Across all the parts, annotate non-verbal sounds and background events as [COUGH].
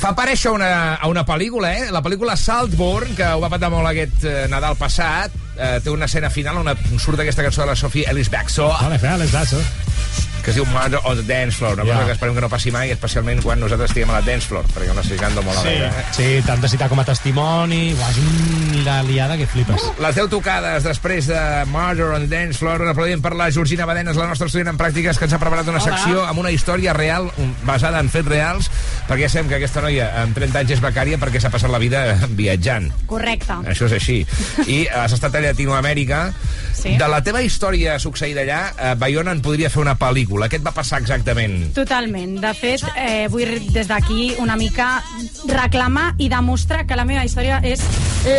Fa aparèixer una, a una pel·lícula, eh? La pel·lícula Saltburn, que ho va patar molt aquest eh, Nadal passat, eh, té una escena final on surt aquesta cançó de la Sophie Ellis Bextor, Vale, fer les dates. Que es diu Mother on the Dance Floor, una cosa que esperem que no passi mai, especialment quan nosaltres estiguem a la Dance Floor, perquè no estic molt Sí, alegre. Eh? sí t'han de citar com a testimoni. Uah, és una liada que flipes. Les 10 tocades després de Murder on the Dance Floor, un aplaudiment per la Georgina Badenes, la nostra estudiant en pràctiques, que ens ha preparat una secció amb una història real, basada en fets reals, perquè ja sabem que aquesta noia amb 30 anys és becària perquè s'ha passat la vida viatjant. Correcte. Això és així. [LAUGHS] I has estat a Llatinoamèrica. Sí. De la teva història succeïda allà, eh, Bayona en podria fer una pel·lícula. Què et va passar exactament? Totalment. De fet, eh, vull des d'aquí una mica reclamar i demostrar que la meva història és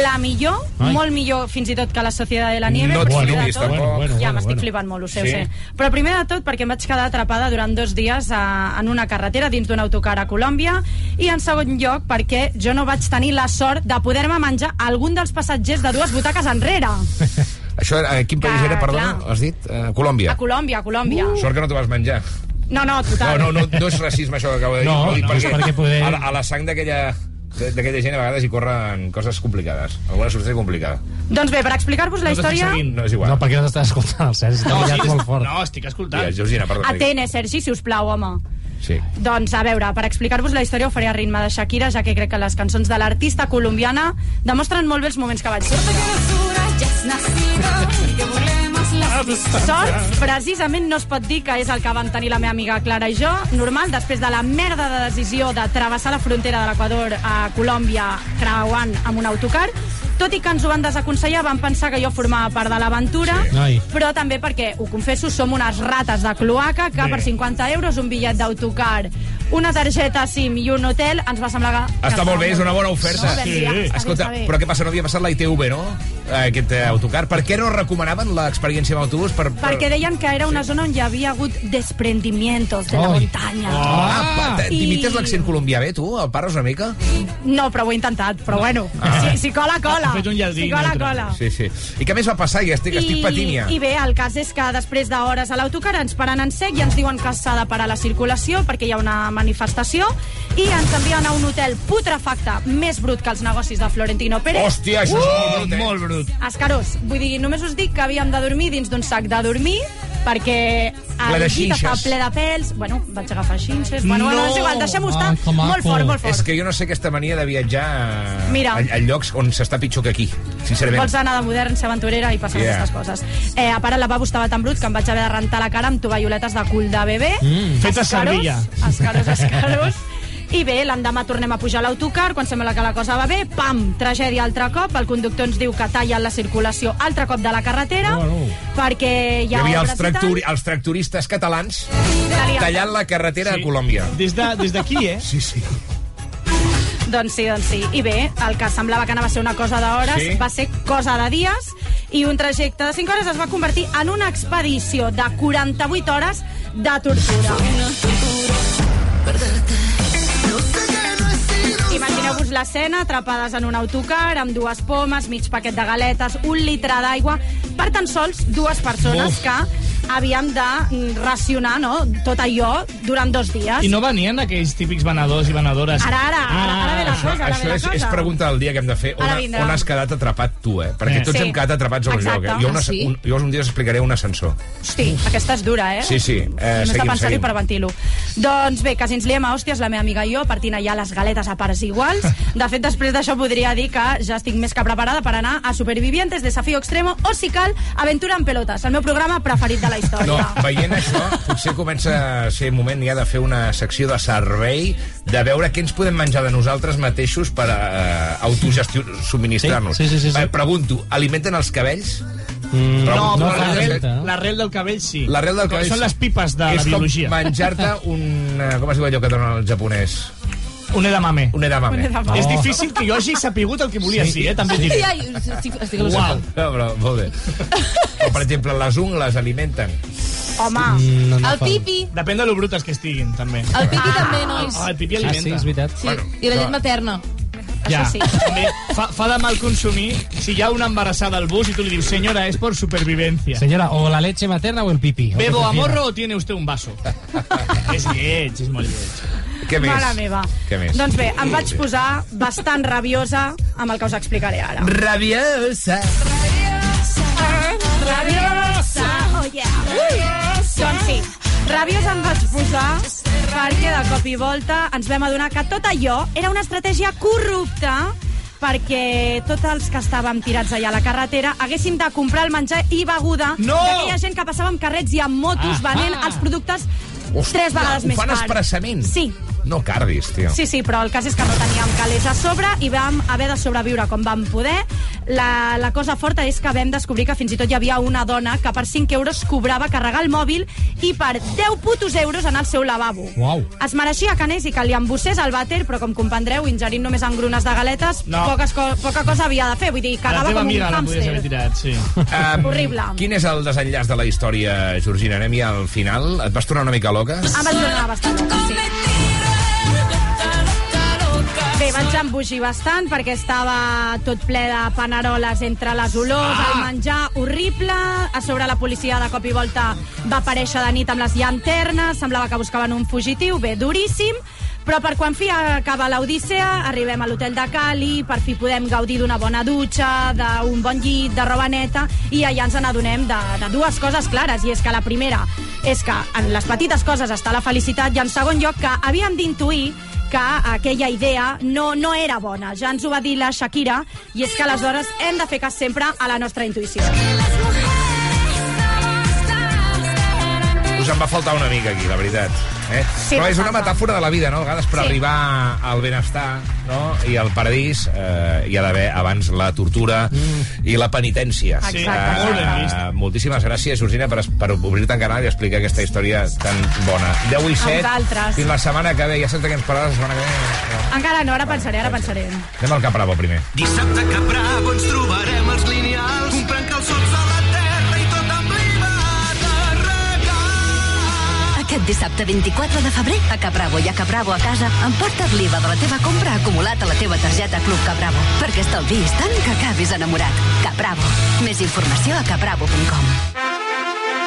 la millor, Ai. molt millor fins i tot que la Societat de la Nieve. No però primer de tot- tampoc. Bueno, ja bueno, m'estic bueno. flipant molt, ho sé, Sí? ho sé. Però primer de tot perquè em vaig quedar atrapada durant dos dies a, en una carretera dins d'un autocar a Colòmbia i en segon lloc perquè jo no vaig tenir la sort de poder-me menjar algun dels passatgers de dues butaques enrere. [LAUGHS] Això, a quin país Que, era, perdona? clar. Has dit? Uh, Colòmbia. A Colòmbia, a Colòmbia. Sort que no t'ho vas menjar. No, no, No, total. no, no, no és racisme això que acabo de dir. No, dic no, és perquè poder- a, la, a la sang d'aquella d'aquella gent a vegades hi corren coses complicades. Alguna sortida complicada. Doncs bé, per explicar-vos la No història... seguint. No és igual. No, perquè no t'estàs escoltant el Sergi, No, no, sí, molt fort. no, estic escoltant. Digues, Georgina, perdona. Atene, Sergi, si us plau, home. Sí. Doncs, a veure, per explicar-vos la història ho faré a ritme de Shakira, ja que crec que les cançons de l'artista colombiana demostren molt bé els moments que vaig viure. Sort, precisament, no es pot dir que és el que van tenir la meva amiga Clara i jo. Normal, després de la merda de decisió de travessar la frontera de l'Equador a Colòmbia creuant amb un autocar, tot i que ens ho van desaconsellar, van pensar que jo formava part de l'aventura, Sí. Però també perquè, ho confesso, som unes rates de cloaca que Bé. per 50 euros un bitllet d'autocar, una targeta SIM i un hotel ens va semblar que... Està molt bé, és una bona oferta. està bé, Escolta, però què passa? No havia passat la ITV, no? Aquest eh, autocar. Per què no recomanaven l'experiència amb autobús? Per, per... Perquè deien que era una zona on hi havia hagut desprendimientos de la Ai. muntanya. Ah, pa- I- t'imites l'accent colombià bé, tu? El pares una mica? No, però ho he intentat, però bueno. Si, si cola, cola. Ha fet un Si cola, neutre. cola. Sí, sí. I què més va passar? I estic, estic patint ja. I bé, el cas és que després d'hores a l'autocar ens paren en sec i ens diuen que s'ha de parar la circulació perquè hi ha una manifestació i ens envien a un hotel putrefacte més brut que els negocis de Florentino Pérez. Hòstia, això és molt brut, eh? Molt brut. Escarós. Vull dir, només us dic que havíem de dormir dins d'un sac de dormir perquè Ple de el llit xinxes. ple de pèls. Bueno, vaig agafar xinxes. Bueno, No! bueno, és igual, deixem-ho estar que maco. molt fort, molt fort. És que jo no sé aquesta mania de viatjar a, Mira. a, a llocs on s'està pitjor que aquí, sincerament. Vols anar de modern, ser aventurera i passar Yeah. yeah. aquestes coses. Eh, a part, el lavabo estava tan brut que em vaig haver de rentar la cara amb tovalloletes de cul de bebè. Mm. Fet a servilla. Escaros, escaros. I bé, l'endemà tornem a pujar a l'autocar, quan sembla que la cosa va bé, pam, tragèdia altre cop, el conductor ens diu que tallen la circulació altre cop de la carretera, Oh, no. perquè hi Hi ha havia els, tractori, els tractoristes catalans tallant la carretera a Colòmbia. Des de- des d'aquí, eh? Sí, sí. Doncs sí, doncs sí. I bé, el que semblava que anava a ser una cosa d'hores Sí. va ser cosa de dies i un trajecte de 5 hores es va convertir en una expedició de 48 hores de tortura. Imagineu-vos l'escena, atrapades en un autocar, amb dues pomes, mig paquet de galetes, un litre d'aigua, per tan sols dues persones Uf. que havíem de mm, racionar no? tot allò durant dos dies. I no venien aquells típics venedors i venedores. Ara, ara, ara, ara ve la Això, cosa, ara això ve la és, cosa. és pregunta del dia que hem de fer. On, on has quedat atrapat tu, eh? Perquè Eh. tots Sí. hem quedat atrapats a un lloc. Eh? Jo, una, Ah, sí? un, jo un dia us explicaré un ascensor. Hosti, aquesta és dura, eh? Sí, sí. Eh, Només seguim, de pensar-hi per ventilo. Doncs bé, que si ens liem a hòsties, la meva amiga i jo, partint allà les galetes a parts iguals. [LAUGHS] De fet, després d'això podria dir que ja estic més que preparada per anar a Supervivientes, Desafío Extremo o, si cal, Aventura en Pelotas, el meu programa preferit de la No, història. veient això, potser comença a ser moment ja de fer una secció de servei, de veure què ens podem menjar de nosaltres mateixos per uh, autogestionar-nos. Sí, sí, sí, sí, sí. Eh, pregunto, alimenten els cabells? Mm, No, l'arrel no? l'arrel del cabell sí. L'arrel del cabell... Són les pipes de és la biologia. com menjar-te un... eh, Com es diu allò que donen el japonès? Un edamame. Un edamame. Un edamame. És Oh. difícil que jo hagi sapigut el que volia Sí. dir, eh? També diré. ai, estic, estic Uau. No, però molt bé. O, per exemple, les ungles alimenten. Home, Mm, no, no El fa- pipi. Depèn de lo brutes que estiguin, també. El pipi també, nois. Ah, el pipi Ah, sí, alimenta. és veritat. Sí, Bueno, i la llet no. materna. Ja, Això sí. també fa, fa de mal consumir si hi ha una embarassada al bus i tu li dius, senyora, és por supervivencia. Señora, o la leche materna o el pipi. ¿Bebo a morro o tiene usted un vaso? [LAUGHS] és lleig, és molt lleig. Què més? Mare meva. Què més? Doncs bé, em vaig posar bastant rabiosa amb el que us explicaré ara. Rabiosa. Rabiosa! Oh, yeah! Doncs sí, rabiosa em vaig posar perquè de cop i volta ens vam adonar que tot allò era una estratègia corrupta perquè tots els que estàvem tirats allà a la carretera haguéssim de comprar el menjar i beguda No! d'aquella gent que passava amb carrets i amb motos Ah. venent els productes Ostres, tres vegades ho més fan expressament. Sí, No cardis, tio. Sí, sí, però el cas és que no teníem calés a sobre i vam haver de sobreviure com vam poder. La, la cosa forta és que vam descobrir que fins i tot hi havia una dona que per 5 euros cobrava carregar el mòbil i per 10 putos euros anar al seu lavabo. Uau. Es mereixia que anés i que li embossés el vàter, però com comprendreu, ingerint només engrunes de galetes, No. poques co poca cosa havia de fer. Vull dir, cagava com un hàmster. tirat, sí. Um, [LAUGHS] Horrible. Quin és el desenllaç de la història, Georgina? Anem ja al final. Et vas tornar una mica loca? Em vaig donar bastant loca, sí. Bé, vaig embogir bastant perquè estava tot ple de paneroles entre les olors, ah! el menjar horrible, a sobre la policia de cop i volta va aparèixer de nit amb les llanternes, semblava que buscaven un fugitiu, bé, duríssim, però per quan fi acaba l'Odissea, arribem a l'hotel de Cali, per fi podem gaudir d'una bona dutxa, d'un bon llit, de roba neta, i allà ens n'adonem de, de dues coses clares, i és que la primera és que en les petites coses està la felicitat, i en segon lloc que havíem d'intuir que aquella idea no, no era bona. Ja ens ho va dir la Shakira, i és que aleshores hem de fer cas sempre a la nostra intuïció. Us en va faltar una mica aquí, la veritat. Eh? Sí, Però és una metàfora de la vida, no? A vegades per Sí. arribar al benestar no? i al paradís eh, hi ha d'haver abans la tortura i la penitència. Sí, Exacte. ben vist. moltíssimes gràcies, Georgina, per, per obrir-te en canal i explicar aquesta història tan bona. 10 i 7, vosaltres. fins la setmana que ve. Ja sé que ens parlaràs la setmana que ve. No. Encara no, ara pensaré, ara pensaré. Anem al Cap Bravo primer. Dissabte a Cap Bravo ens trobarem els lineals dissabte 24 de febrer, a Capravo i a Capravo a casa, emporta't l'IVA de la teva compra acumulat a la teva targeta Club Capravo. Perquè estalviïs tant que acabis enamorat. Capravo. Més informació a capravo.com.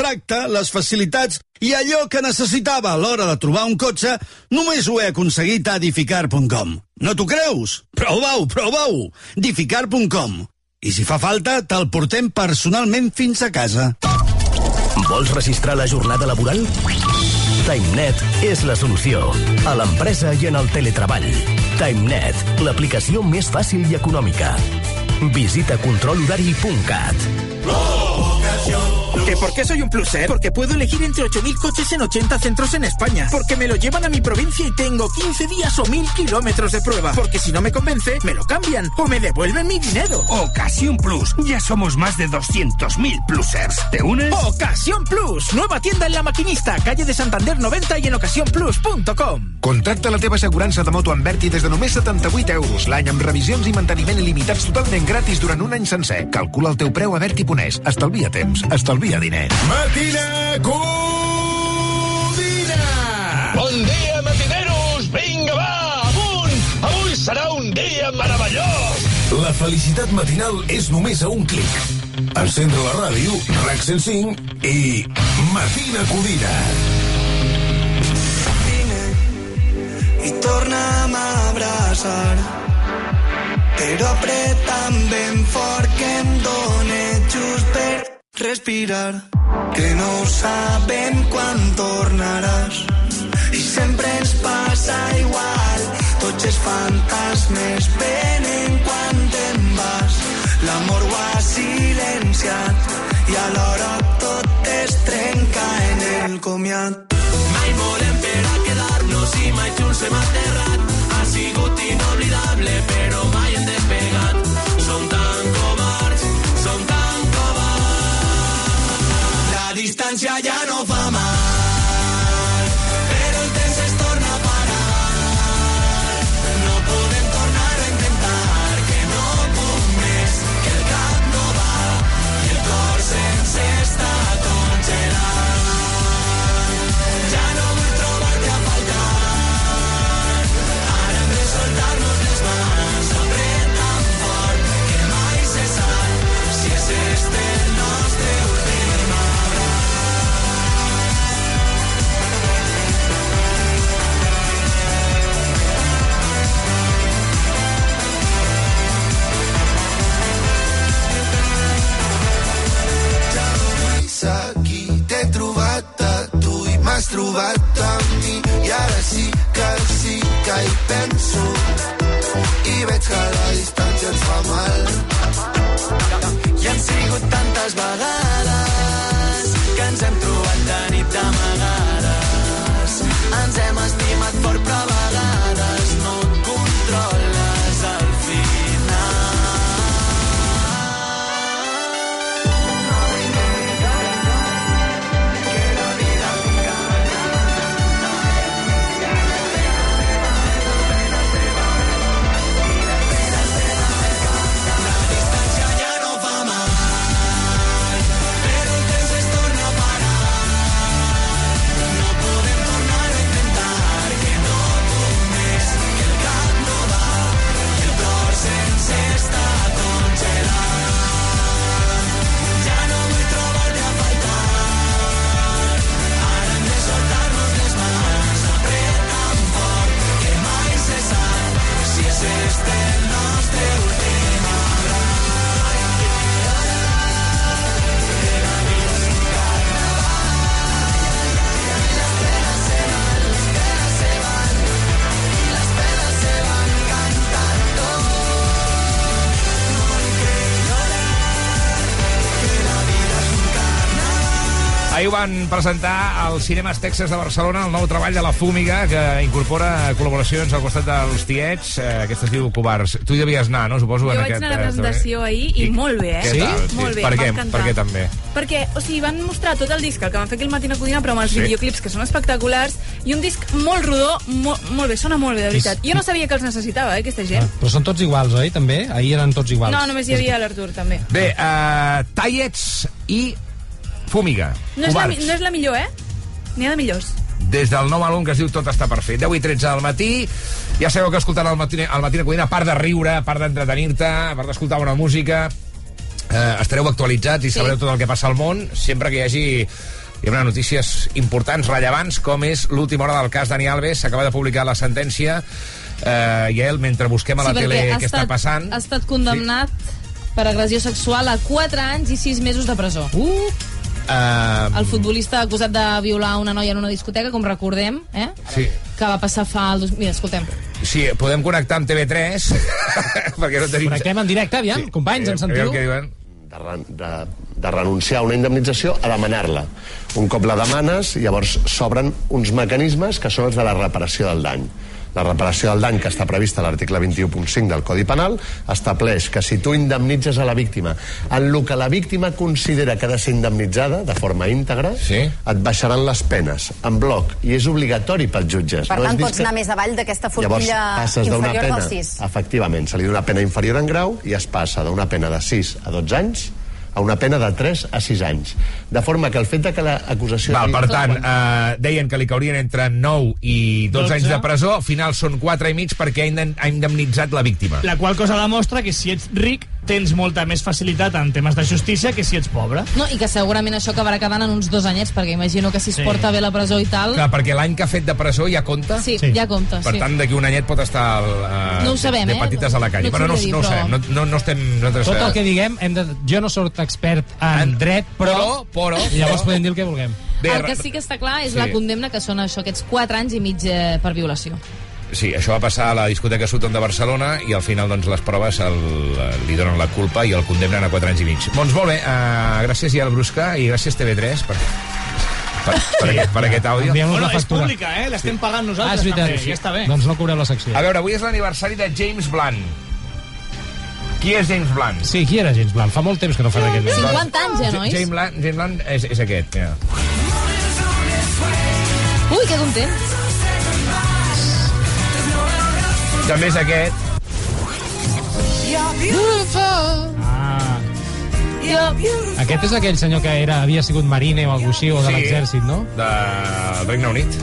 tracte, les facilitats i allò que necessitava a l'hora de trobar un cotxe només ho he aconseguit a edificar.com. No t'ho creus? Prova-ho, prova-ho! edificar.com. I si fa falta, te'l portem personalment fins a casa. Vols registrar la jornada laboral? TimeNet és la solució. A l'empresa i en el teletreball. TimeNet, l'aplicació més fàcil i econòmica. Visita controlhorari.cat. ¿Que por qué soy un pluser? Porque puedo elegir entre 8.000 coches en 80 centros en España. Porque me lo llevan a mi provincia y tengo 15 días o 1.000 kilómetros de prueba. Porque si no me convence, me lo cambian o me devuelven mi dinero. Ocasión Plus. Ya somos más de 200.000 plusers. ¿Te unes? Ocasión Plus. Nueva tienda en La Maquinista, calle de Santander 90 i en ocasiónplus.com. Contracta la teva assegurança de moto amb Berti des de només 78 euros l'any amb revisions i manteniment il·limitats totalment gratis durant un any sencer. Calcula el teu preu a Berti.es. Estalvia temps, estalvia diners. Matina Codina! Bon dia, matineros! Vinga, va, amunt! Avui serà un dia meravellós! La felicitat matinal és només a un clic. Encendre la ràdio, RAC 105 i Matina Codina. i torna'm a abraçar però apreta'm ben fort que em dóna just per respirar que no sabem quan tornaràs. I sempre ens passa igual tots els fantasmes venen quan te'n vas. L'amor ho ha silenciat i alhora tot es trenca en el comiat. Mai volem per a quedar-nos i mai junts hem aterrat. Ha sigut inoblidable però mai la distància van presentar al Cinemes Texas de Barcelona, el nou treball de la Fúmiga, que incorpora col·laboracions al costat dels tiets. Eh, aquest es diu Covards. Tu hi devies anar, no? Suposo, Jo en vaig aquest... anar a la eh, presentació ahir i, molt bé, eh? Què tal? Molt bé, per què? Per què també? Perquè, o sigui, van mostrar tot el disc, el que van fer aquí el Matina Codina, però amb els Sí. videoclips, que són espectaculars, i un disc molt rodó, molt, molt bé, sona molt bé, de veritat. Jo no sabia que els necessitava, eh, aquesta gent. Però són tots iguals, oi, també? Ahir eren tots iguals. No, només hi havia l'Artur, també. Bé, uh, Tallets i Fúmiga. No és, la, Covards. no és la millor, eh? N'hi ha de millors. des del nou àlbum que es diu Tot està per fer. 10 i 13 del matí. Ja sabeu que escoltant el matí, el matí Codina, a part de riure, a part d'entretenir-te, a part d'escoltar bona música, eh, estareu actualitzats i sabreu tot el que passa al món, sempre que hi hagi hi haurà notícies importants, rellevants, com és l'última hora del cas Dani Alves. S'acaba de publicar la sentència eh, i ell, mentre busquem a la Sí, tele perquè ha què està estat- passant... Ha estat condemnat per agressió sexual a 4 anys i 6 mesos de presó. Uh! Eh, El futbolista acusat de violar una noia en una discoteca, com recordem, eh? sí, que va passar fa... El dos... Mira, escoltem. sí, podem connectar amb TV3, [LAUGHS] perquè no tenim... Connectem en directe, aviam, sí. companys, Eh, ens sentiu? què diuen. de, ren- de, de renunciar a una indemnització a demanar-la. Un cop la demanes, llavors s'obren uns mecanismes que són els de la reparació del dany. La reparació del dany que està prevista a l'article 21.5 del Codi Penal estableix que si tu indemnitzes a la víctima en el que la víctima considera que ha de ser indemnitzada de forma íntegra, sí. et baixaran les penes en bloc i és obligatori pels jutges. Per No tant, pots anar més avall d'aquesta Llavors forquilla inferior pena, del 6. efectivament, se li dona una pena inferior en grau i es passa d'una pena de 6 a 12 anys a una pena de 3 a 6 anys. De forma que el fet de que l'acusació... Val, per tant, eh, deien que li caurien entre 9 i 12, 12. anys de presó, al final són 4 i mig perquè ha indem- ha indemnitzat la víctima. La qual cosa demostra que si ets ric tens molta més facilitat en temes de justícia que si ets pobre. No, I que segurament això acabarà quedant en uns dos anyets, perquè imagino que si es Sí. porta bé la presó i tal... Clar, perquè l'any que ha fet de presó ja compta? Sí, Sí. ja compta, Per sí. tant, d'aquí un anyet pot estar el, uh, No ho sabem, de, eh? de petites a la calle. No Però no, dir, no ho però- sabem, no, no, no estem... Nosaltres, Tot el eh, que diguem, hem de... jo no sóc expert en, en dret, però... Però, però... I llavors podem dir el que vulguem. el que sí que està clar és Sí. la condemna que són això, aquests 4 anys i mig eh, per violació. Sí, això va passar a la discoteca Sutton de Barcelona i al final doncs, les proves el, li donen la culpa i el condemnen a 4 anys i mig. Doncs molt bé, uh, gràcies ja al Brusca i gràcies TV3 per, per, per, aquest, per aquest àudio. Bueno, és pública, eh? L'estem pagant Ah, nosaltres és veritat. també, ja està bé. Doncs no cobreu la secció. A veure, avui és l'aniversari de James Blunt. Qui és James Blunt? Sí, qui era James Blunt? Fa molt temps que no fa aquest nom. 50 anys, ja, nois? James Blunt, James Blunt és, és aquest, mira. Ui, que content. També és aquest. Ah. Aquest és aquell senyor que era, havia sigut marine o alguna així, o de Sí. l'exèrcit, no? del Regne Unit.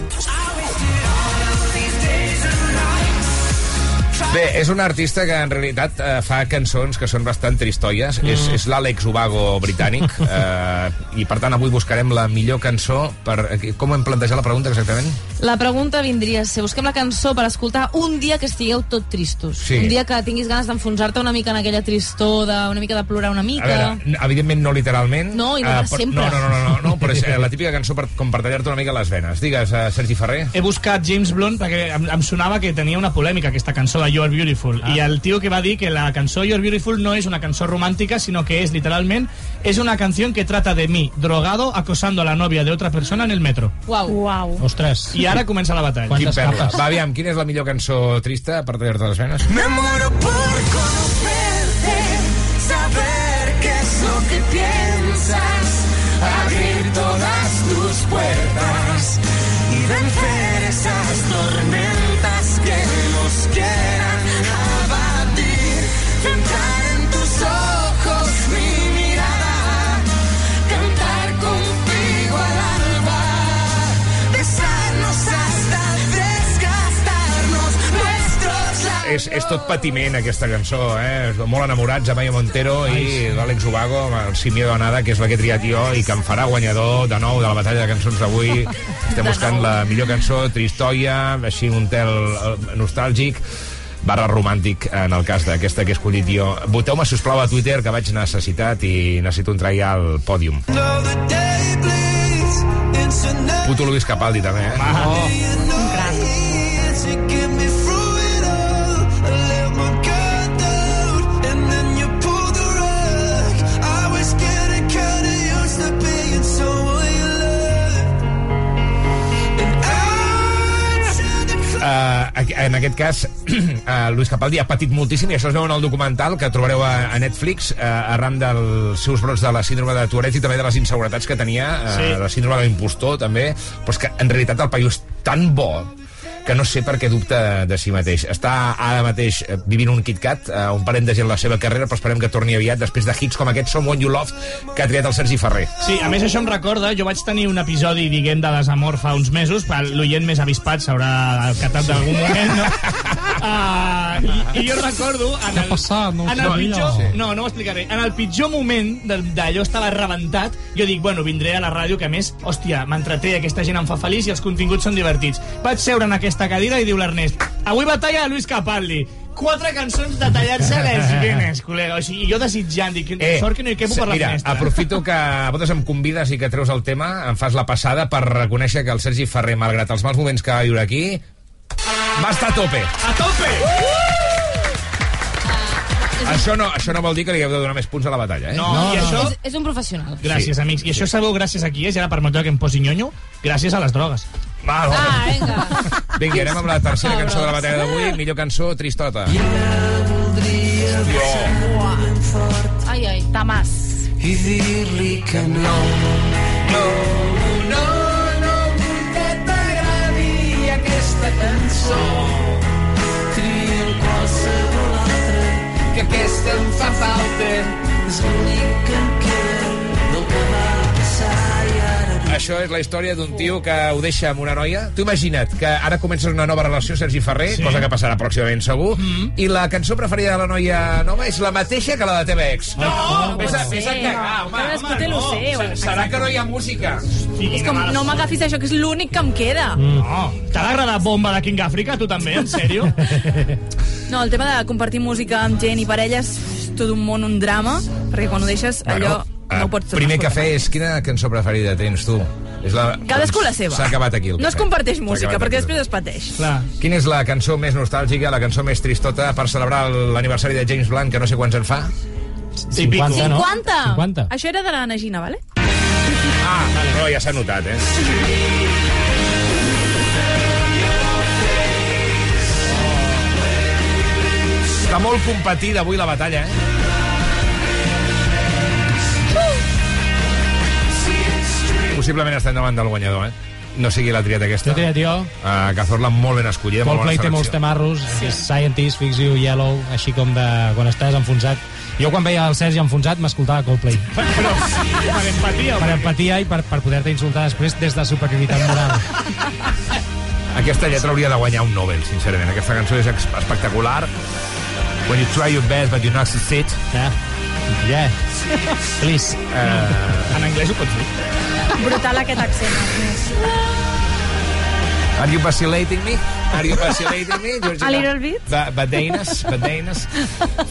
Bé, és un artista que en realitat eh, fa cançons que són bastant tristoies. Mm. És, és l'Àlex Ubago britànic. [LAUGHS] Eh, I per tant avui buscarem la millor cançó per... eh, Com hem plantejat la pregunta exactament? La pregunta vindria a ser, busquem la cançó per escoltar un dia que estigueu tot tristos. Sí. Un dia que tinguis ganes d'enfonsar-te una mica en aquella tristor, de, una mica de plorar una A mica. veure, n- evidentment no literalment. No, i no eh, de però- sempre. No, no, no, no, no, no però és eh, la típica cançó per, com per tallar-te una mica les venes. Digues, uh, Sergi Ferrer. He buscat James Blunt perquè em, em sonava que tenia una polèmica aquesta cançó de You're Beautiful ah. i el tio que va dir que la cançó You're Beautiful no és una cançó romàntica sinó que és literalment és una canción que trata de mi drogado acosando a la novia de otra persona en el metro Uau. Uau. Ostres. i ara comença la batalla Quin perla. Va, aviam, quina és la millor cançó trista per tallar-te les venes? Me muero por conocerte, saber qué es lo que piensas, puertas y vencer És, és tot patiment, aquesta cançó, eh? Molt enamorats, Amaya Montero i l'Àlex Ubago, amb el Simio Donada, que és la que he triat jo, i que em farà guanyador de nou de la batalla de cançons d'avui. [LAUGHS] Estem buscant la millor cançó, tristoia, així un tel eh, nostàlgic, barra romàntic en el cas d'aquesta que he escollit jo. Voteu-me, sisplau, a Twitter, que vaig necessitat i necessito entrar ja al pòdium. Puto Luis Capaldi, també, eh? Un Uh, aquest cas, [CLEARS THROAT] uh, Luis Capaldi ha patit moltíssim, i això es veu en el documental que trobareu a, a Netflix, uh, arran dels seus brots de la síndrome de Tourette i també de les inseguretats que tenia, uh, Sí. la síndrome de l'impostor, també, però és que en realitat el paio és tan bo que no sé per què dubta de si mateix. Està ara mateix eh, vivint un KitKat, eh, un parèntesi en la seva carrera, però esperem que torni aviat després de hits com aquest Someone You Loved que ha triat el Sergi Ferrer. Sí, a més això em recorda, jo vaig tenir un episodi, diguem, de desamor fa uns mesos, pel- l'oient més avispat s'haurà catat d'algun moment, no? Uh, [LAUGHS] i, I jo recordo... En el, passat? No en el pitjor, Sí. no, no ho explicaré. En el pitjor moment d'allò estava rebentat, jo dic, bueno, vindré a la ràdio, que a més, hòstia, m'entreté, aquesta gent em fa feliç i els continguts són divertits. Vaig seure en aquesta cadira i diu l'Ernest, avui batalla de Luis Capaldi. Quatre cançons de tallar-se les [LAUGHS] venes, col·lega. O sigui, jo desitjant, dic, eh, sort que no hi quepo per la mira, finestra. aprofito que a vosaltres em convides i que treus el tema, em fas la passada per reconèixer que el Sergi Ferrer, malgrat els mals moments que va viure aquí, va estar a tope. A tope! Això no, això no vol dir que li heu de donar més punts a la batalla, eh? No, no i això... És, és un professional. Gràcies, amics. I això sabeu gràcies a qui és? I ara permeteu que em posi nyonyo? Gràcies a les drogues. Va, Ah, vinga. Vinga, anem amb la tercera cançó de la batalla d'avui, millor cançó, Tristota. Ai, ai, Tamàs. i dir-li que no. No, no, no vull que t'agradi aquesta cançó. És l'únic que em queda del que va passar i ara Això és la història d'un tio que ho deixa amb una noia. Tu imagina't que ara comences una nova relació, Sergi Ferrer, sí. cosa que passarà pròximament segur, mm -hmm. i la cançó preferida de la noia nova és la mateixa que la de teva ex. No, Vés a, vés a cagar, home. Cadascú home, té lo no. seu. Se- Serà que no hi ha música. És com, no m'agafis això, que és l'únic que em queda. No, t'ha d'agradar Bomba de King Africa, tu també, en sèrio? [LAUGHS] No, el tema de compartir música amb gent i parelles tot un món, un drama, perquè quan ho deixes, allò no ho pots primer cafè és quina cançó preferida tens tu? És la... Cadascú la seva. S'ha acabat aquí el No es comparteix música, perquè després es pateix. Clar. Quina és la cançó més nostàlgica, la cançó més tristota per celebrar l'aniversari de James Blunt, que no sé quants en fa? 50, no? 50! 50. Això era de la Nagina, vale? Ah, no, ja s'ha notat, eh? Està molt competida avui la batalla, eh? Possiblement estem davant del guanyador, eh? No sigui la triat aquesta. L'he triat jo. Uh, Cazorla molt ben escollida, molt bona Coldplay té molts temarros, sí. Scientist, Fix You, Yellow, així com de quan estàs enfonsat. Jo quan veia el Sergi enfonsat m'escoltava Coldplay. [LAUGHS] Però per empatia, Per empatia i per, per poder-te insultar després des de superioritat moral. Aquesta lletra hauria de guanyar un Nobel, sincerament. Aquesta cançó és espectacular. When you try your best but you not succeed. Yeah. Yeah. Please. Uh, En anglès ho pots dir. Brutal aquest accent. Ernest. Are you vacillating me? Are you vacillating me, Georgina? A little bit. Ba Badeines, Badeines.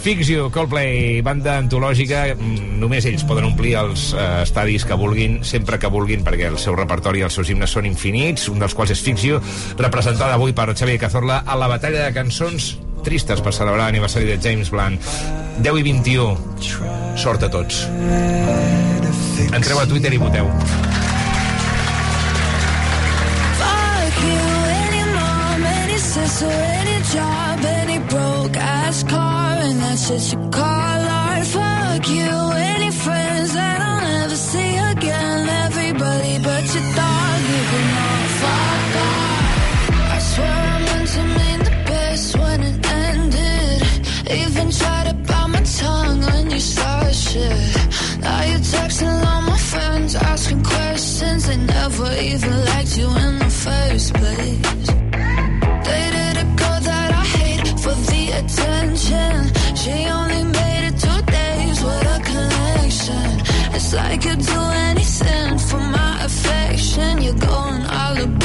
Fix You, Coldplay, banda antològica. mm, Només ells poden omplir els eh, estadis que vulguin, sempre que vulguin, perquè el seu repertori i els seus himnes són infinits, un dels quals és Fix You, representada avui per Xavier Cazorla a la batalla de cançons tristes per celebrar l'aniversari de James Blunt. 10 i 21. Sort a tots. Entreu a Twitter i voteu. Sister, any job, any broke ass car, and that's just you call. Fuck you, Even tried to bite my tongue when you started shit. Now you're texting all my friends, asking questions. They never even liked you in the first place. Dated a girl that I hate for the attention. She only made it two days with a connection. It's like you'd do anything for my affection. You're going all about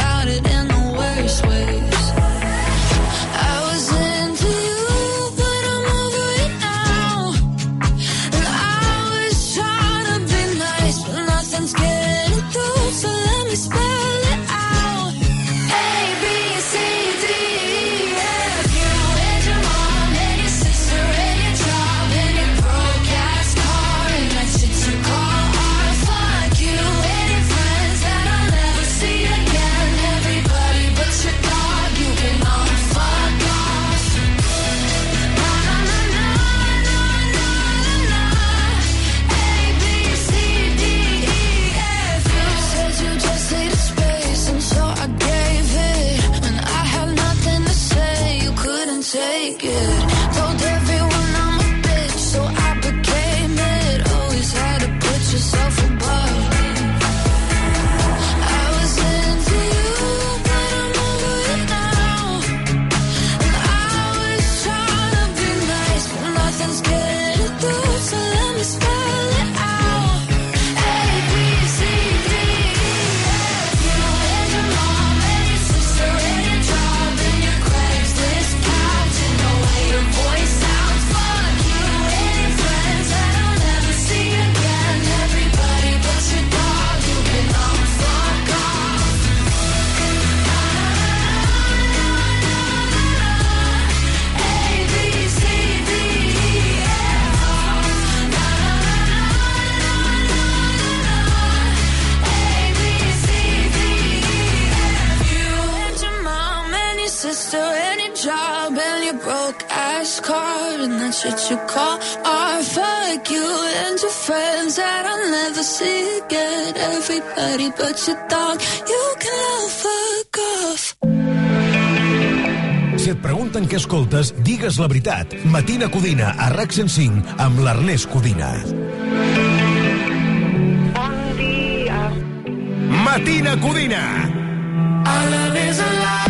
Everybody but your dog, you can all fuck off. Si et pregunten què escoltes, digues la veritat. Matina Codina, a RAC 105, amb l'Ernest Codina. Matina Codina. Love is alive.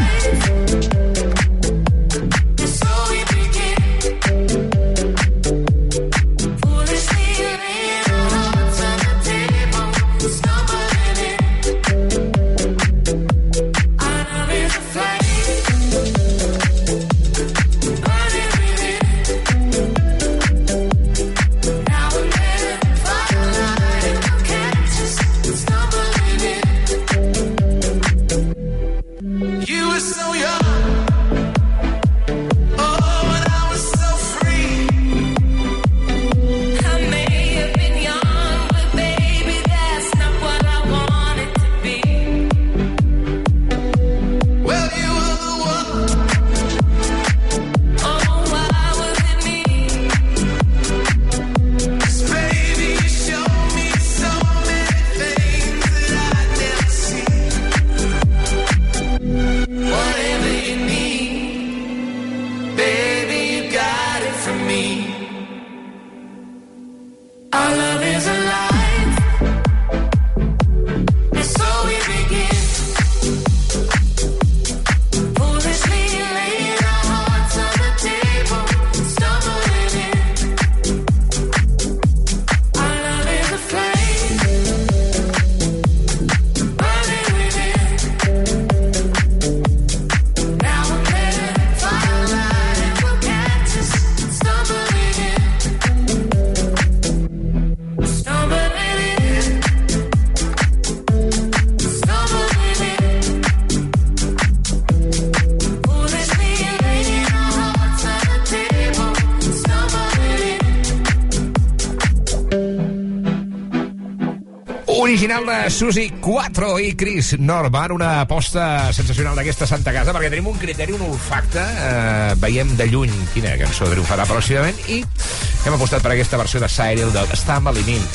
Original de Susi 4 i Chris Norman, una aposta sensacional d'aquesta Santa Casa, perquè tenim un criteri, un olfacte, eh, veiem de lluny quina cançó triomfarà pròximament, i hem apostat per aquesta versió de Cyril del Stumbling In.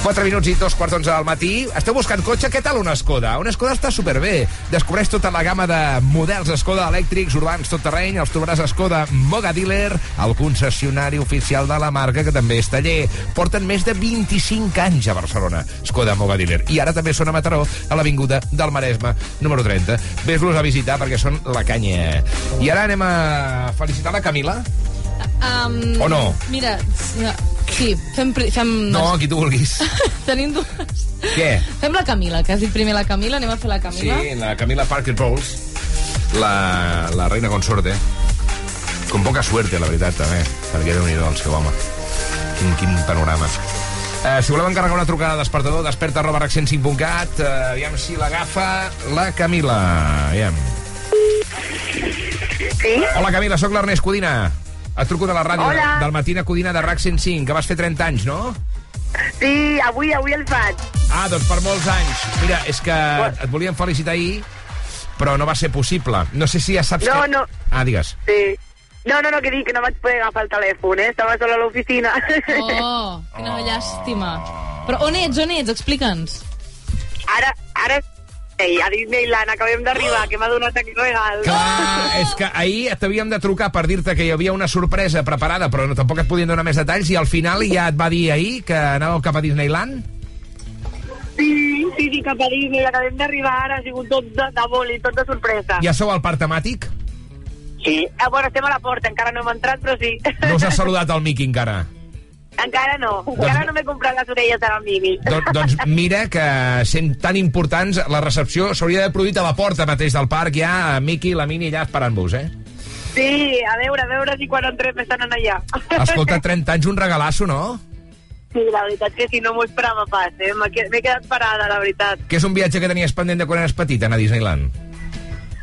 4 minuts i dos quarts d'onze del matí. Esteu buscant cotxe? Què tal una Skoda? Una Skoda està superbé. Descobreix tota la gamma de models Skoda elèctrics, urbans, tot terreny. Els trobaràs a Skoda Moga Dealer, el concessionari oficial de la marca, que també és taller. Porten més de 25 anys a Barcelona, Skoda Moga Dealer. I ara també són a Mataró, a l'Avinguda del Maresme, número 30. Ves-los a visitar perquè són la canya. I ara anem a felicitar la Camila. Um, O no? Mira, sí, fem... fem No, qui tu vulguis. [LAUGHS] Tenim dues. Què? Fem la Camila, que has dit primer la Camila, anem a fer la Sí, Camila. la Camila Parker Bowles, la, la reina consorte. Con poca suerte, la veritat, també, perquè déu nhi el seu home. Quin, quin panorama. Eh, si voleu encarregar una trucada de despertador, desperta arroba rac105.cat, eh, aviam si l'agafa la Camila. Aviam. Sí? Hola, Camila, sóc l'Ernest Codina. Et truco de la ràdio Hola. del Matina Codina de RAC 105, que vas fer 30 anys, no? Sí, avui, avui el faig. Ah, doncs per molts anys. Mira, és que et volíem felicitar ahir, però no va ser possible. No sé si ja saps No, que... no. Ah, digues. Sí. No, no, no, que dic que no vaig poder agafar el telèfon, eh? Estava sola a l'oficina. Oh, quina [LAUGHS] llàstima. Però on ets, on ets? Explica'ns. Ara, ara... Ei, a Disneyland acabem d'arribar, que m'ha donat aquest regal. Clar, és que ahir t'havíem de trucar per dir-te que hi havia una sorpresa preparada, però no, tampoc et podien donar més detalls, i al final ja et va dir ahir que anàveu cap a Disneyland? Sí, sí, sí, cap a Disney, acabem d'arribar ara, ha sigut tot de, de boli, tot de sorpresa. Ja sou al parc temàtic? Sí, ah, bueno, estem a la porta, encara no hem entrat, però sí. No us ha saludat el Miqui encara? Encara no, encara no m'he comprat les orelles de la Mimi. Don, doncs mira que sent tan importants, la recepció s'hauria d'haver produït a la porta mateix del parc, ja Miqui i la Mini allà esperant-vos, eh? Sí, a veure, a veure si quan entrem estan allà. Escolta, [LAUGHS] 30 anys, un regalasso, no? Sí, la veritat que si no m'ho esperava pas, eh? M'he quedat parada, la veritat. Que és un viatge que tenies pendent de quan eres petit, anar a Disneyland?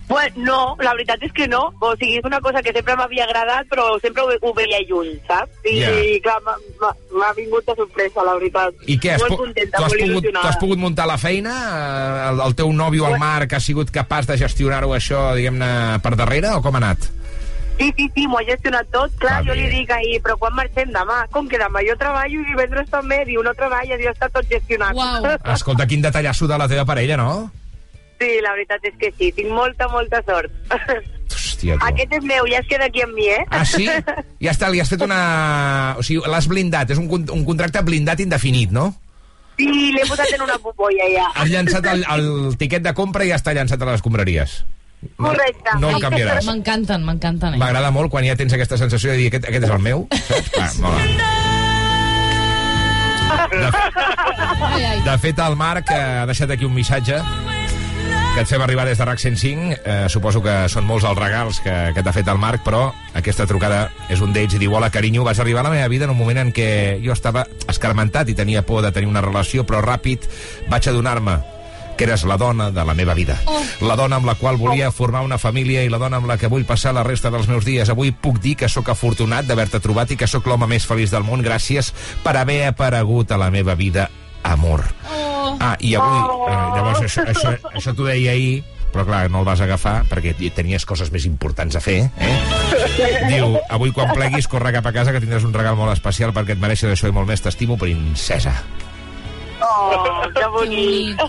Bueno, no, la veritat és que no. O sigui, és una cosa que sempre m'havia agradat, però sempre ho, ho veia lluny, saps? I, Ja. i clar, m'ha- vingut de sorpresa, la veritat. I què, has, molt contenta, has, molt pogut, has pogut muntar la feina? El, el teu nòvio, el Marc, ha sigut capaç de gestionar-ho això, diguem-ne, per darrere, o com ha anat? Sí, sí, sí, m'ho ha gestionat tot. Clar, Va jo bé. li dic ahir, però quan marxem demà? Com que demà jo treballo i divendres també, diu, no treballes, i està tot gestionat. Wow. Escolta, quin detallasso de la teva parella, no? Sí, la veritat és que sí, tinc molta, molta sort. Hòstia, tu. Aquest és meu, ja es queda aquí amb mi, eh? Ah, sí? [LAUGHS] Ja està, li has fet una... O sigui, l'has blindat, és un, un contracte blindat indefinit, no? Sí, l'he posat en una popolla ja. Has llançat el, el tiquet de compra i ja està llançat a les escombraries. Correcte. No el canviaràs. M'encanten, m'encanten. Eh? M'agrada molt quan ja tens aquesta sensació de dir aquest, aquest és el meu, saps? Va, mola. [LAUGHS] Ai. De fet, el Marc ha deixat aquí un missatge que et fem arribar des de RAC 105. Eh, suposo que són molts els regals que, que t'ha fet el Marc, però aquesta trucada és un d'ells i diu, hola, carinyo, vas arribar a la meva vida en un moment en què jo estava escarmentat i tenia por de tenir una relació, però ràpid vaig adonar-me que eres la dona de la meva vida. Oh. La dona amb la qual volia formar una família i la dona amb la que vull passar la resta dels meus dies. Avui puc dir que sóc afortunat d'haver-te trobat i que sóc l'home més feliç del món. Gràcies per haver aparegut a la meva vida, amor. Oh. Ah, i avui... Eh, llavors, això, això, això t'ho deia ahir, però clar, no el vas agafar perquè tenies coses més importants a fer, eh? [LAUGHS] Diu, avui quan pleguis, corre cap a casa que tindràs un regal molt especial perquè et mereixes això i molt més. T'estimo, princesa. Oh, [LAUGHS] que bonic.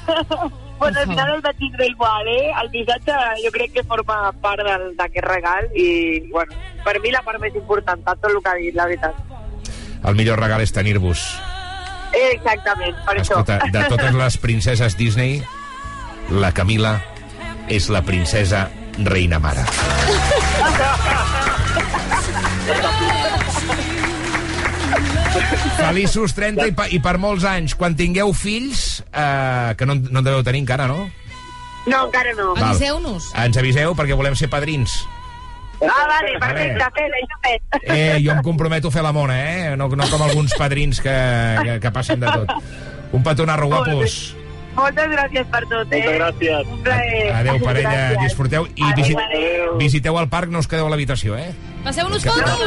bueno, al final el vaig tindre igual, eh? El missatge jo crec que forma part d'aquest regal i, bueno, per mi la part més important, de tot el que ha dit, la veritat. El millor regal és tenir-vos. Exactament, per Escolta, això. de totes les princeses Disney, la Camila és la princesa reina mare. Feliços 30 i, pa, i per molts anys. Quan tingueu fills, eh, que no, no en deveu tenir encara, no? No, encara no. Val. Aviseu-nos. Ens aviseu perquè volem ser padrins. Ah, vale, perfecte, fet, això fet. Eh, jo em comprometo a fer la mona, eh? No, no com alguns padrins que, que, que passen de tot. Un petonarro, guapos. Moltes gràcies per tot, eh? Moltes gràcies. Un plaer. Adéu, parella, Gràcies. disfruteu i Adéu, visit, adéu. visiteu el parc, no us quedeu a l'habitació, eh? Passeu-nos Que- fotos!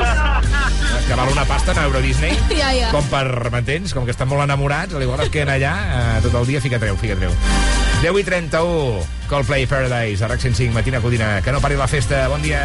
És que val una pasta anar a Euro Disney. [LAUGHS] Ja, ja. Com per, m'entens? Com que estan molt enamorats, igual es queden allà eh, tot el dia, fica treu, fica treu. 10 i 31, Coldplay Paradise, a RAC 105, Matina Codina. Que no pari la festa, bon dia.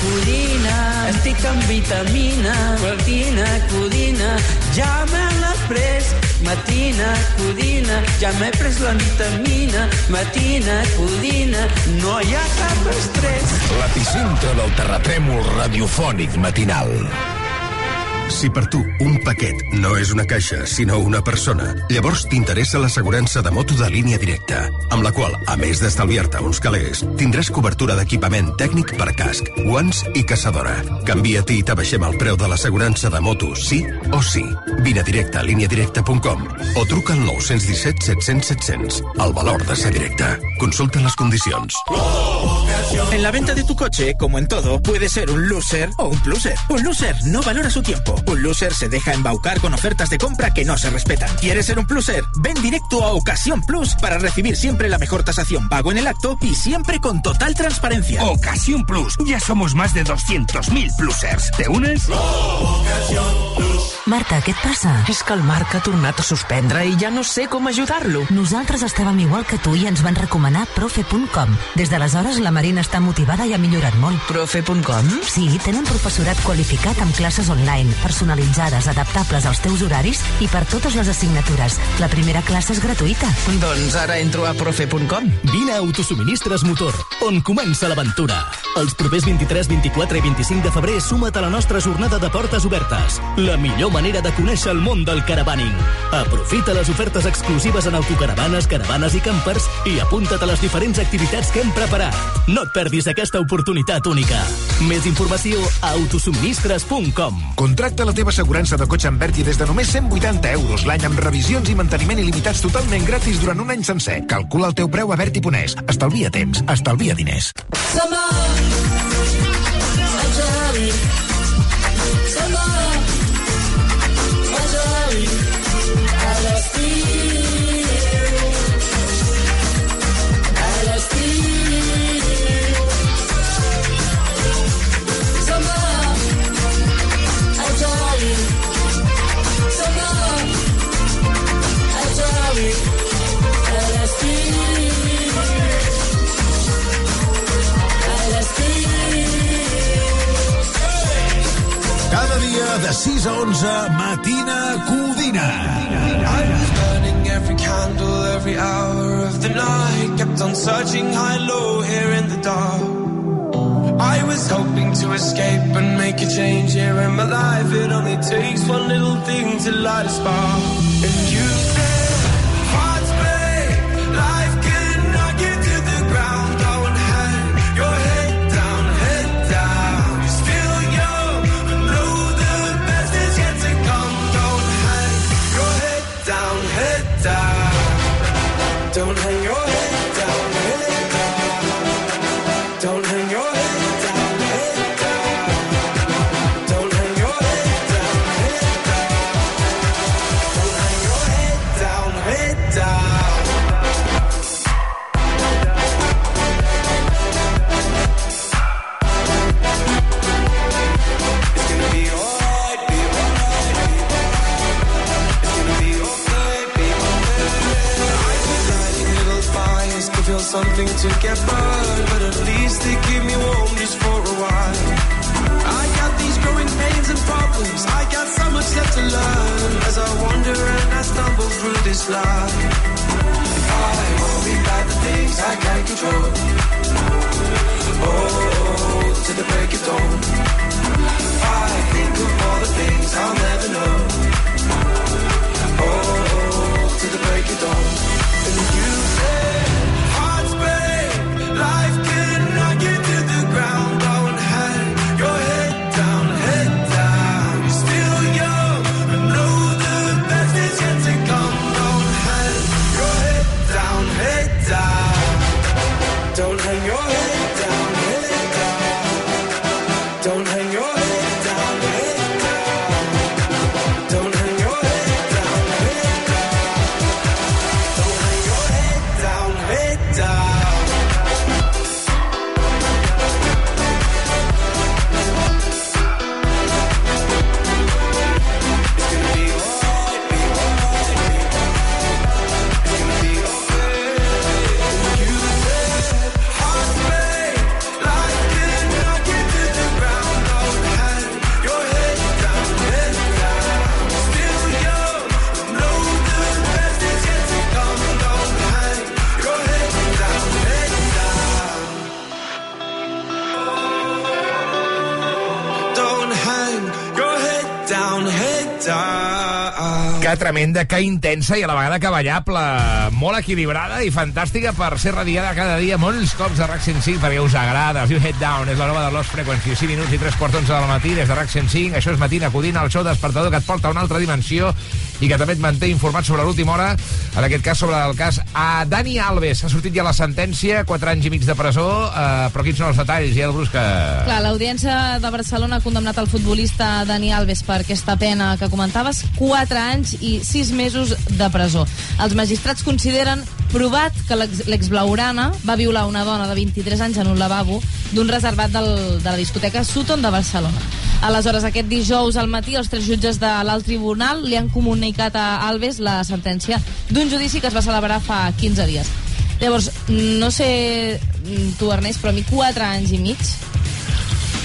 Codina, estic amb vitamina. Matina, codina, ja me l'he pres. Matina, codina, ja m'he pres la vitamina. Matina, codina, no hi ha cap estrès. L'epicentre del terratrèmol radiofònic matinal. Si per tu un paquet no és una caixa, sinó una persona, llavors t'interessa l'assegurança de moto de línia directa, amb la qual, a més d'estalviar-te uns calés, tindràs cobertura d'equipament tècnic per casc, guants i caçadora. Canvia't i t'abaixem el preu de l'assegurança de moto, sí o sí. Vine a directe a líniadirecta.com o truca al 917 700 700. El valor de ser directe. Consulta les condicions. En la venta de tu coche, como en todo, puede ser un loser o un pluser. Un loser no valora su tiempo. Un loser se deja embaucar con ofertas de compra que no se respetan. ¿Quieres ser un pluser? Ven directo a Ocasión Plus para recibir siempre la mejor tasación pago en el acto y siempre con total transparencia. Ocasión Plus. Ya somos más de 200.000 plusers. ¿Te unes? Marta, què et passa? És que el Marc ha tornat a suspendre i ja no sé com ajudar-lo. Nosaltres estàvem igual que tu i ens van recomanar profe.com. Des d'aleshores la Marina està motivada i ha millorat molt. Profe.com? Sí, tenen professorat qualificat amb classes online, personalitzades, adaptables als teus horaris i per totes les assignatures. La primera classe és gratuïta. Doncs ara entro a profe.com. Vine a Autosuministres Motor, on comença l'aventura. Els propers 23, 24 i 25 de febrer suma't a la nostra jornada de portes obertes. La millor manera de conèixer el món del caravaning. Aprofita les ofertes exclusives en autocaravanes, caravanes i campers i apunta't a les diferents activitats que hem preparat. No et perdis aquesta oportunitat única. Més informació a autosuministres.com. Contracta la teva assegurança de cotxe amb Berti des de només 180 euros l'any amb revisions i manteniment il·limitats totalment gratis durant un any sencer. Calcula el teu preu a Berti.es. Estalvia temps, estalvia diners. Cada dia de 6 a 11, Matina Codina. Burning every candle every hour of the night. Kept on searching high, low, here in the dark. I was hoping to escape and make a change here in my life. It only takes one little thing to light a spark. And you said, tremenda, que intensa i a la vegada que ballable. Molt equilibrada i fantàstica per ser radiada cada dia molts cops de RAC 105 perquè us agrada. You Head Down és la nova de Lost Frequency. 5 minuts i 3 quarts 11 de la matí des de RAC 105. Això és Matina Codina, el show despertador que et porta a una altra dimensió i que també et manté informat sobre l'última hora, en aquest cas sobre el cas a Dani Alves. Ha sortit ja la sentència, 4 anys i mig de presó, eh, però quins són els detalls, ja el Brusca? Clar, l'Audiència de Barcelona ha condemnat el futbolista Dani Alves per aquesta pena que comentaves, 4 anys i 6 mesos de presó. Els magistrats consideren provat que l'ex- l'ex-blaurana va violar una dona de 23 anys en un lavabo d'un reservat del, de la discoteca Sutton de Barcelona. Aleshores, aquest dijous al matí, els tres jutges de l'alt tribunal li han comunicat a Alves la sentència d'un judici que es va celebrar fa 15 dies. Llavors, no sé tu, Ernest, però a mi 4 anys i mig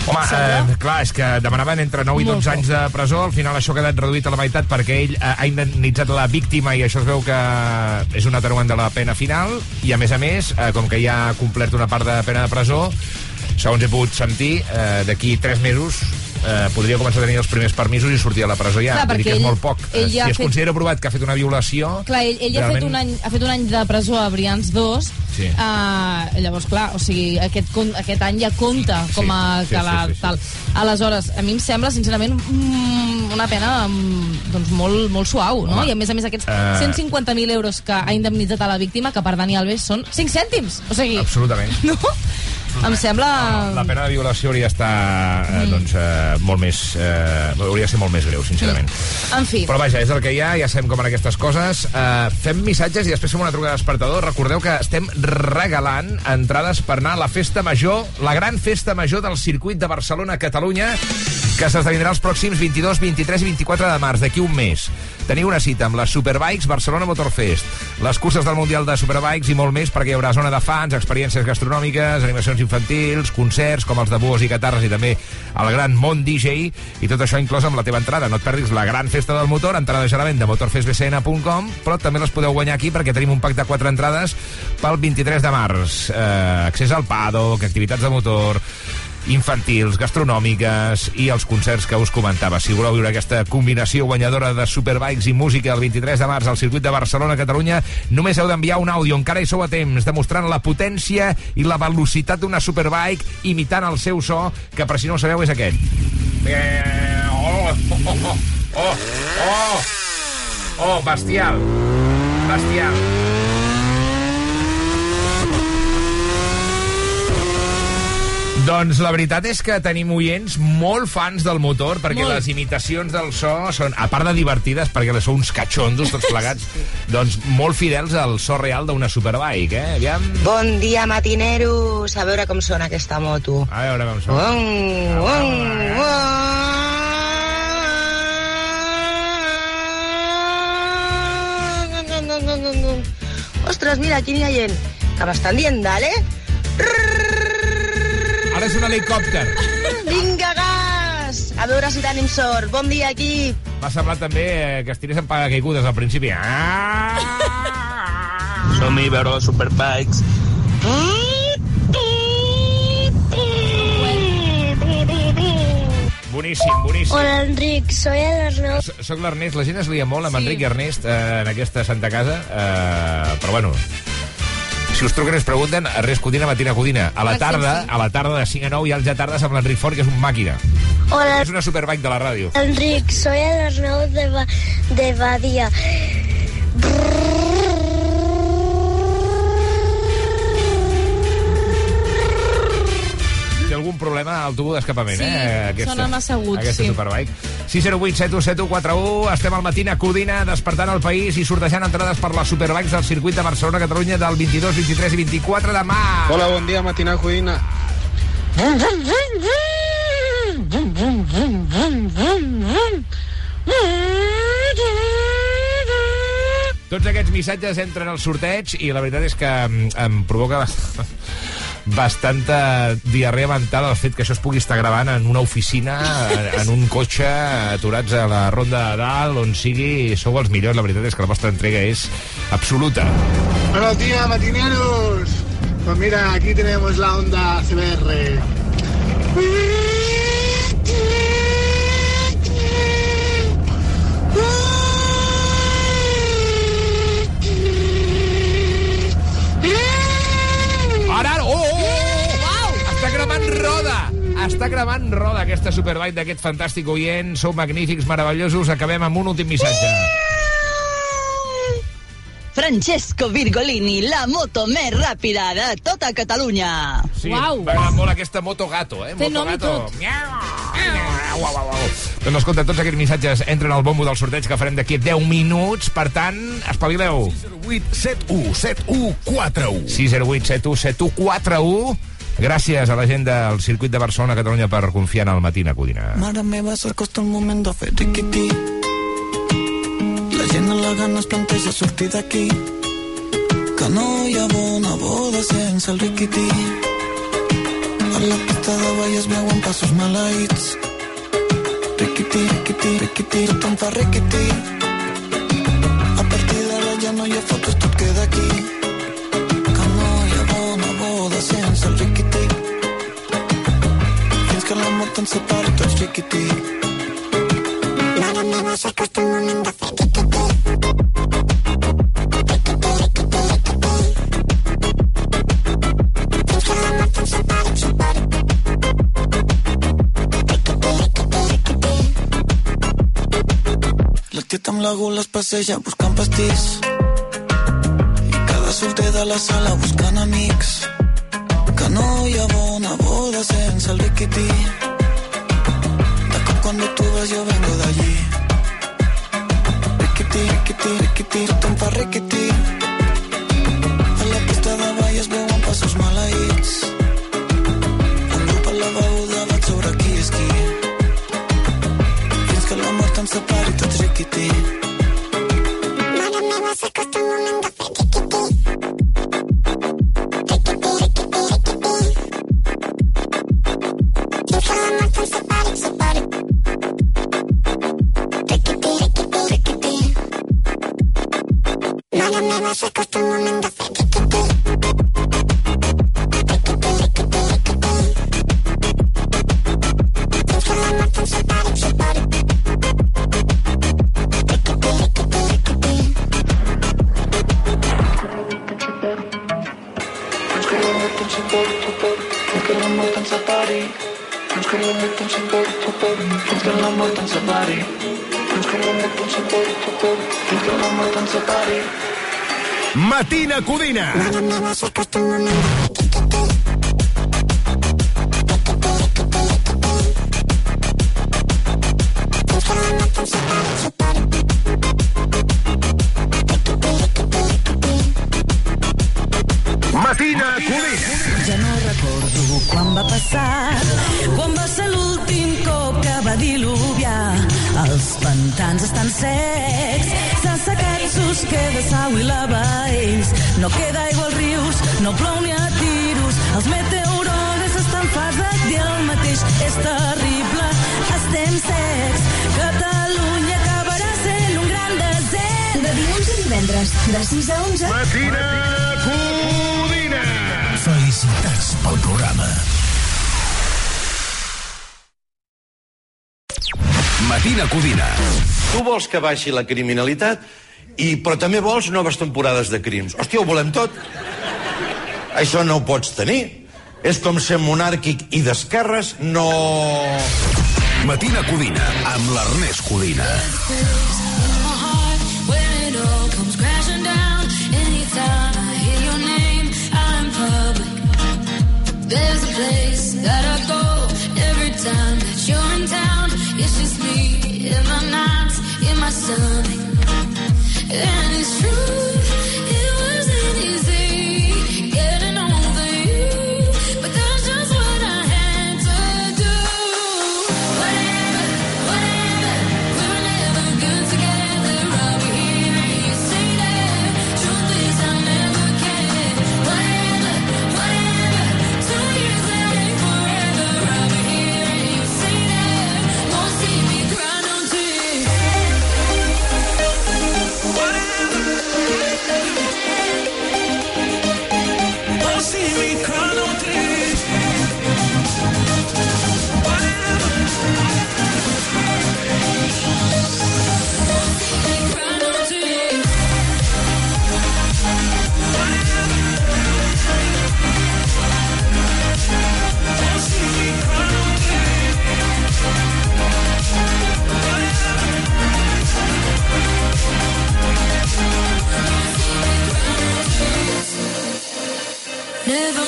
Home, eh, clar, és que demanaven entre 9 i Molt 12 anys de presó, al final això ha quedat reduït a la meitat perquè ell eh, ha indemnitzat la víctima i això es veu que és un atenuant de la pena final i a més a més, eh, com que ja ha complert una part de pena de presó, segons he pogut sentir, eh, d'aquí 3 mesos eh, podria començar a tenir els primers permisos i sortir a la presó ja. Clar, Vull dir que és ell- molt poc. ell Eh, ja si es fet- considera provat que ha fet una violació... Clar, ell, ell ja ha, fet un realment- any, ha fet un any de presó a Brians 2. Sí. Uh, llavors, clar, o sigui, aquest, aquest any ja compta com a sí, sí, la, sí, sí. tal. Aleshores, a mi em sembla, sincerament, mm, una pena mm, doncs, molt, molt suau, no? Home, I a més a més aquests eh, 150.000 euros que ha indemnitzat a la víctima, que per Dani Alves són 5 cèntims. O sigui, Absolutament. [LAUGHS] no? Em sembla... La pena de violació hauria d'estar eh, Mm. doncs, eh, molt més... Eh, hauria de ser molt més greu, sincerament. En fi. Però vaja, és el que hi ha, ja sabem com van aquestes coses. Uh, fem missatges i després fem una trucada despertador. Recordeu que estem regalant entrades per anar a la festa major, la gran festa major del circuit de Barcelona-Catalunya, que s'esdevindrà els pròxims 22, 23 i 24 de març, d'aquí un mes. Teniu una cita amb les Superbikes Barcelona Motor Fest, les curses del Mundial de Superbikes i molt més, perquè hi haurà zona de fans, experiències gastronòmiques, animacions infantils, concerts com els de buos i guitarres i també el gran món DJ, i tot això inclòs amb la teva entrada. No et perdis la gran festa del motor, entrada ja la venda a motorfestbcn.com, però també les podeu guanyar aquí perquè tenim un pack de 4 entrades pel 23 de març. Eh, accés al paddock, activitats de motor, infantils, gastronòmiques i els concerts que us comentava. Si voleu viure aquesta combinació guanyadora de Superbikes i música el 23 de març al circuit de Barcelona-Catalunya, només heu d'enviar un àudio, encara hi sou a temps, demostrant la potència i la velocitat d'una Superbike imitant el seu so, que per si no ho sabeu és aquest. Eh, oh, oh, oh, oh, oh, oh, bestial, bestial. Doncs la veritat és que tenim oients molt fans del motor, perquè Molt. les imitacions del so són, a part de divertides, perquè sou uns catxondos tots [LAUGHS] plegats, doncs molt fidels al so real d'una superbike, eh? Aviam... Bon dia, matineros. A veure com sona aquesta moto. A veure com sona. Uang, uang, uang. Ostres, mira, aquí n'hi ha gent que m'estan dient, dale. Ara és un helicòpter. Vinga, gas! A veure si tenim sort. Bon dia, equip. M'ha semblat també eh, que estigués en paracaigudes al principi. Ah! Som-hi a veure les Superbikes. Boníssim, boníssim. Hola, Enric, soy el Arnau. S- Soc l'Ernest, la gent es lia molt amb Enric i Ernest eh, en aquesta Santa Casa, eh, però bueno, si us truquen i us pregunten, Ernest Codina, Matina Codina. A la tarda, a la tarda de 5 a 9 hi ha el Ja Tardes amb l'Enric Fort, que és un màquina. Hola. És una superbike de la ràdio. Enric, soy el Arnau de, ba de Badia. Té algun problema al tubo d'escapament, Sí, eh? sona massa agut, aquesta sí. superbike. 608 717141 estem al matí a Codina despertant el país i sortejant entrades per les superbikes del circuit de Barcelona-Catalunya del 22, 23 i 24 de març. Hola, bon dia, matinal Codina. Tots aquests missatges entren al sorteig i la veritat és que em, em provoca bastanta diarrea mental el fet que això es pugui estar gravant en una oficina, en un cotxe, aturats a la ronda de dalt, on sigui, sou els millors. La veritat és que la vostra entrega és absoluta. Buenos días, matineros. Pues mira, aquí tenemos la Honda CBR. Està gravant roda aquesta superbike d'aquest fantàstic oient. Sou magnífics, meravellosos. Acabem amb un últim missatge. Francesco Virgolini, la moto més ràpida de tota Catalunya. Sí, M'agrada molt aquesta moto gato, eh? Té moto nom i gato. tot. Miau, au, au, au. Doncs escolta, tots aquests missatges entren al bombo del sorteig que farem d'aquí a 10 minuts. Per tant, espavileu. 608 71 41 608 71 71 41 Gràcies a la gent del circuit de Barcelona, Catalunya, per confiar en el Matina Codina. Mare meva, s'acosta el moment de fer riquití. La gent a la gana es planteja sortir d'aquí. Que no hi ha bona boda sense el riquití. A la pista de ball es veuen passos maleïts. Riquití, riquití, riquití, tothom fa riquití. A partir d'ara ja no hi ha fotos, tot queda aquí. Que no hi ha bona boda sense el riquití. Que la mort ens separi tots riquití. Mare meva, s'acosta el moment de fer La tieta amb la gula es passeja buscant pastís i cada solter de la sala buscant amics que no hi ha bona boda sense el riquití cuando tú vas yo vengo de allí. Riquití, riquití, riquití tothom fa riquití a la pista de ball es veuen passos maleïts Matina Codina. Tu vols que baixi la criminalitat, i, però també vols noves temporades de crims. Hòstia, ho volem tot. Això no ho pots tenir. És com ser monàrquic i d'esquerres, no... Matina Codina, amb l'Ernest Codina.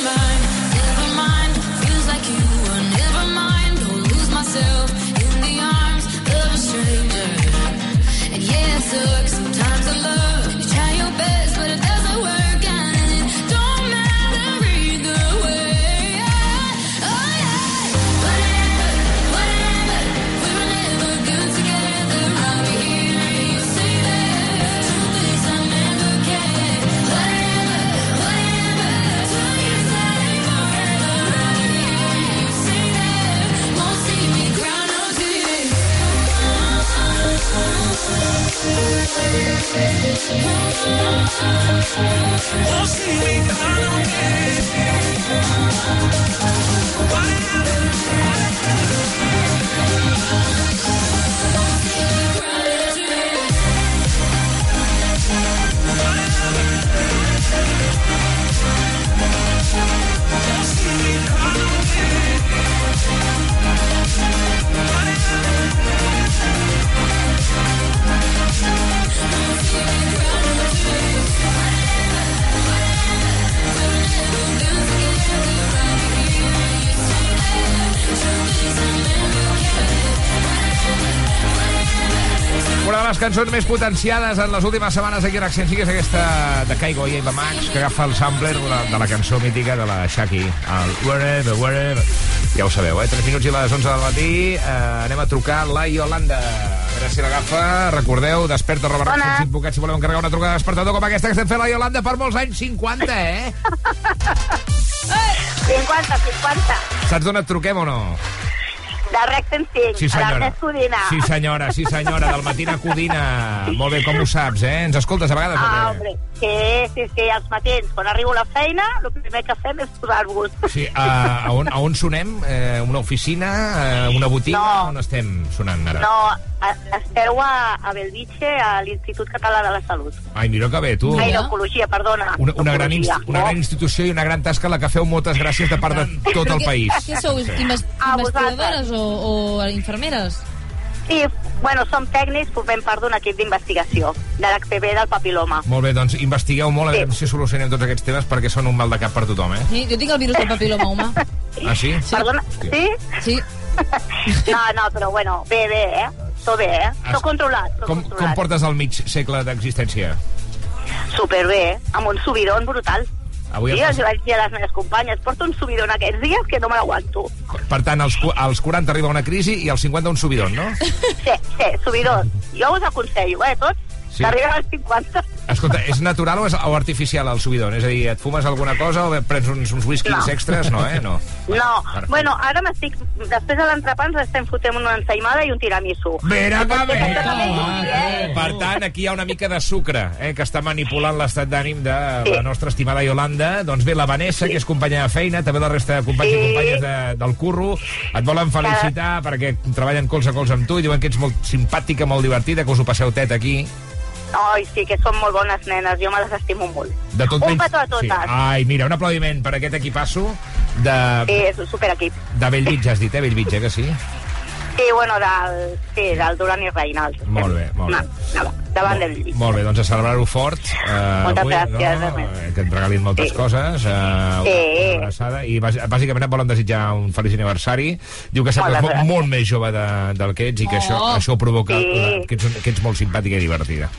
Mind, cançons més potenciades en les últimes setmanes aquí a Accent sí que és aquesta de Kaigo i Eva Max, que agafa el sampler de la, de la cançó mítica de la Shaki, el Wherever, Wherever. Ja ho sabeu, eh? 3 minuts i les 11 del matí. Eh, anem a trucar la Yolanda. A veure si l'agafa. Recordeu, desperta, roba, recursos invocats, si voleu encarregar una trucada de despertador com aquesta que estem fent la Yolanda per molts anys, 50, eh? 50, 50. Saps d'on et truquem o no? De Recten 5, Sí, a senyora. Codina. Sí, senyora, sí, senyora, del Matina Codina. Molt bé, com ho saps, eh? Ens escoltes a vegades Ah, hombre, sí, sí, sí, els matins, quan arribo a la feina, el primer que fem és posar-vos. Sí, a, a, on, a on sonem? Eh, una oficina? Eh, una botiga? No. On estem sonant ara? No, esteu a, a Belvitge, a l'Institut Català de la Salut. Ai, mira que bé, tu. Ai, d'Oncologia, perdona. Una, una, gran inst una gran institució i una gran tasca a la que feu moltes gràcies de part de tot el país. Què sou, investigadores o, o infermeres? Sí, bueno, som tècnics, formem part d'un equip d'investigació de l'HPV del papiloma. Molt bé, doncs investigueu molt a veure si solucionem tots aquests temes perquè són un mal de cap per tothom, eh? Sí, jo tinc el virus del papiloma humà. Ah, sí? Perdona, sí? Sí. [LAUGHS] No, no, però bueno, bé, bé, eh? Tot bé, eh? Has- Tot controlat, tot Com, controlat. com portes el mig segle d'existència? Superbé, amb un subidon brutal. Avui sí, els vaig dir a les meves companyes, porto un subidon aquests dies que no me l'aguanto. Per tant, als, als 40 arriba una crisi i als 50 un subidon, no? Sí, sí, subidon. Jo us aconsello, eh, tots, Sí. sí. d'arribar als 50. Escolta, és natural o, és, o artificial el subidon? És a dir, et fumes alguna cosa o prens uns, uns whiskies No. extras? No, eh? No. No, Perfecte. bueno, ara m'estic... Després de l'entrepà ens estem fotent una ensaïmada i un tiramisú. Mira que bé! Per tant, aquí hi ha una mica de sucre, eh, que està manipulant l'estat d'ànim de la nostra estimada Yolanda. Doncs bé, la Vanessa, que és companya de feina, també la resta de companys i Sí. companyes de, del curro, et volen felicitar perquè treballen colze a colze amb tu i diuen que ets molt simpàtica, molt divertida, que us ho passeu tet aquí. Ai, sí, que són molt bones nenes, jo me les estimo molt. De tot un menys- petó a totes. Sí. Ai, mira, un aplaudiment per aquest equipasso de, És un superequip. de Bellvitge, has dit, eh? Bellvitge, que sí? Sí, bueno, del, sí, del Duran i Reinals. Molt bé, molt bé. No, no, davant del llit. Molt bé, doncs a celebrar-ho fort. Eh, Moltes avui, gràcies, no? Eh, Que et regalin moltes Sí. coses. Eh, Sí. Una abraçada. I bàs- bàsicament et volen desitjar un feliç aniversari. Diu que sembles molt, molt més jove de, del que ets i que això, Oh. això provoca Sí. que, ets, que ets molt simpàtica i divertida.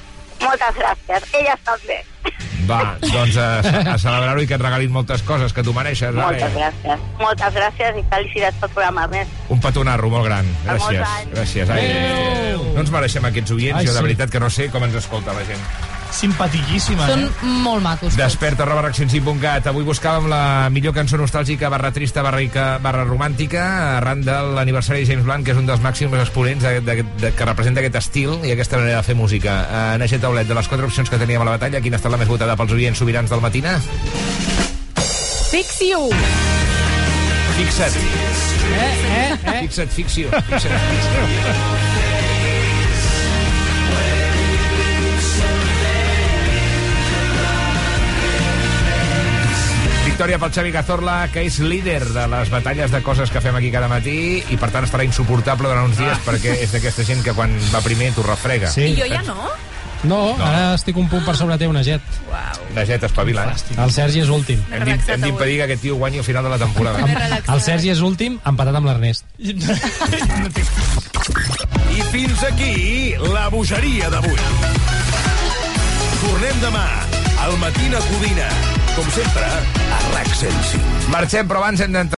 Moltes gràcies. Elles també. Va, doncs a, a celebrar-ho i que et regalin moltes coses que tu mereixes. Moltes Vale? gràcies. Moltes gràcies i felicitats pel programa, Ernest. Un petonarro molt gran. Gràcies. Gràcies. Ai, Adéu. no ens mereixem aquests oients, Ai, jo de sí. veritat que no sé com ens escolta la gent. Simpatiquíssima, Són eh? molt macos. Desperta, arroba rec105.cat. Avui buscàvem la millor cançó nostàlgica barra trista barra, ica- barra romàntica arran de l'aniversari de James Blunt, que és un dels màxims exponents de, de, de, que representa aquest estil i aquesta manera de fer música. Uh, Naixer Taulet, de les quatre opcions que teníem a la batalla, quina ha estat la més votada pels oients sobirans del matina? Fix you! Fixa't. Eh, eh, eh. Fixa't, fixio. Fixa't, fixio. Victòria pel Xavi Cazorla, que és líder de les batalles de coses que fem aquí cada matí i per tant estarà insuportable durant uns dies perquè és d'aquesta gent que quan va primer t'ho refrega. I jo ja no? No, no, ara estic un punt per sobre teu, Neget. Neget, espavila, eh? El Sergi és últim. Hem d'impedir que aquest tio guanyi al final de la temporada. El Sergi és últim, empatat amb l'Ernest. [LAUGHS] I fins aquí la bogeria d'avui. Tornem demà, al Matina Codina. Com sempre, a RAC 105. Marxem, però abans hem d'entrar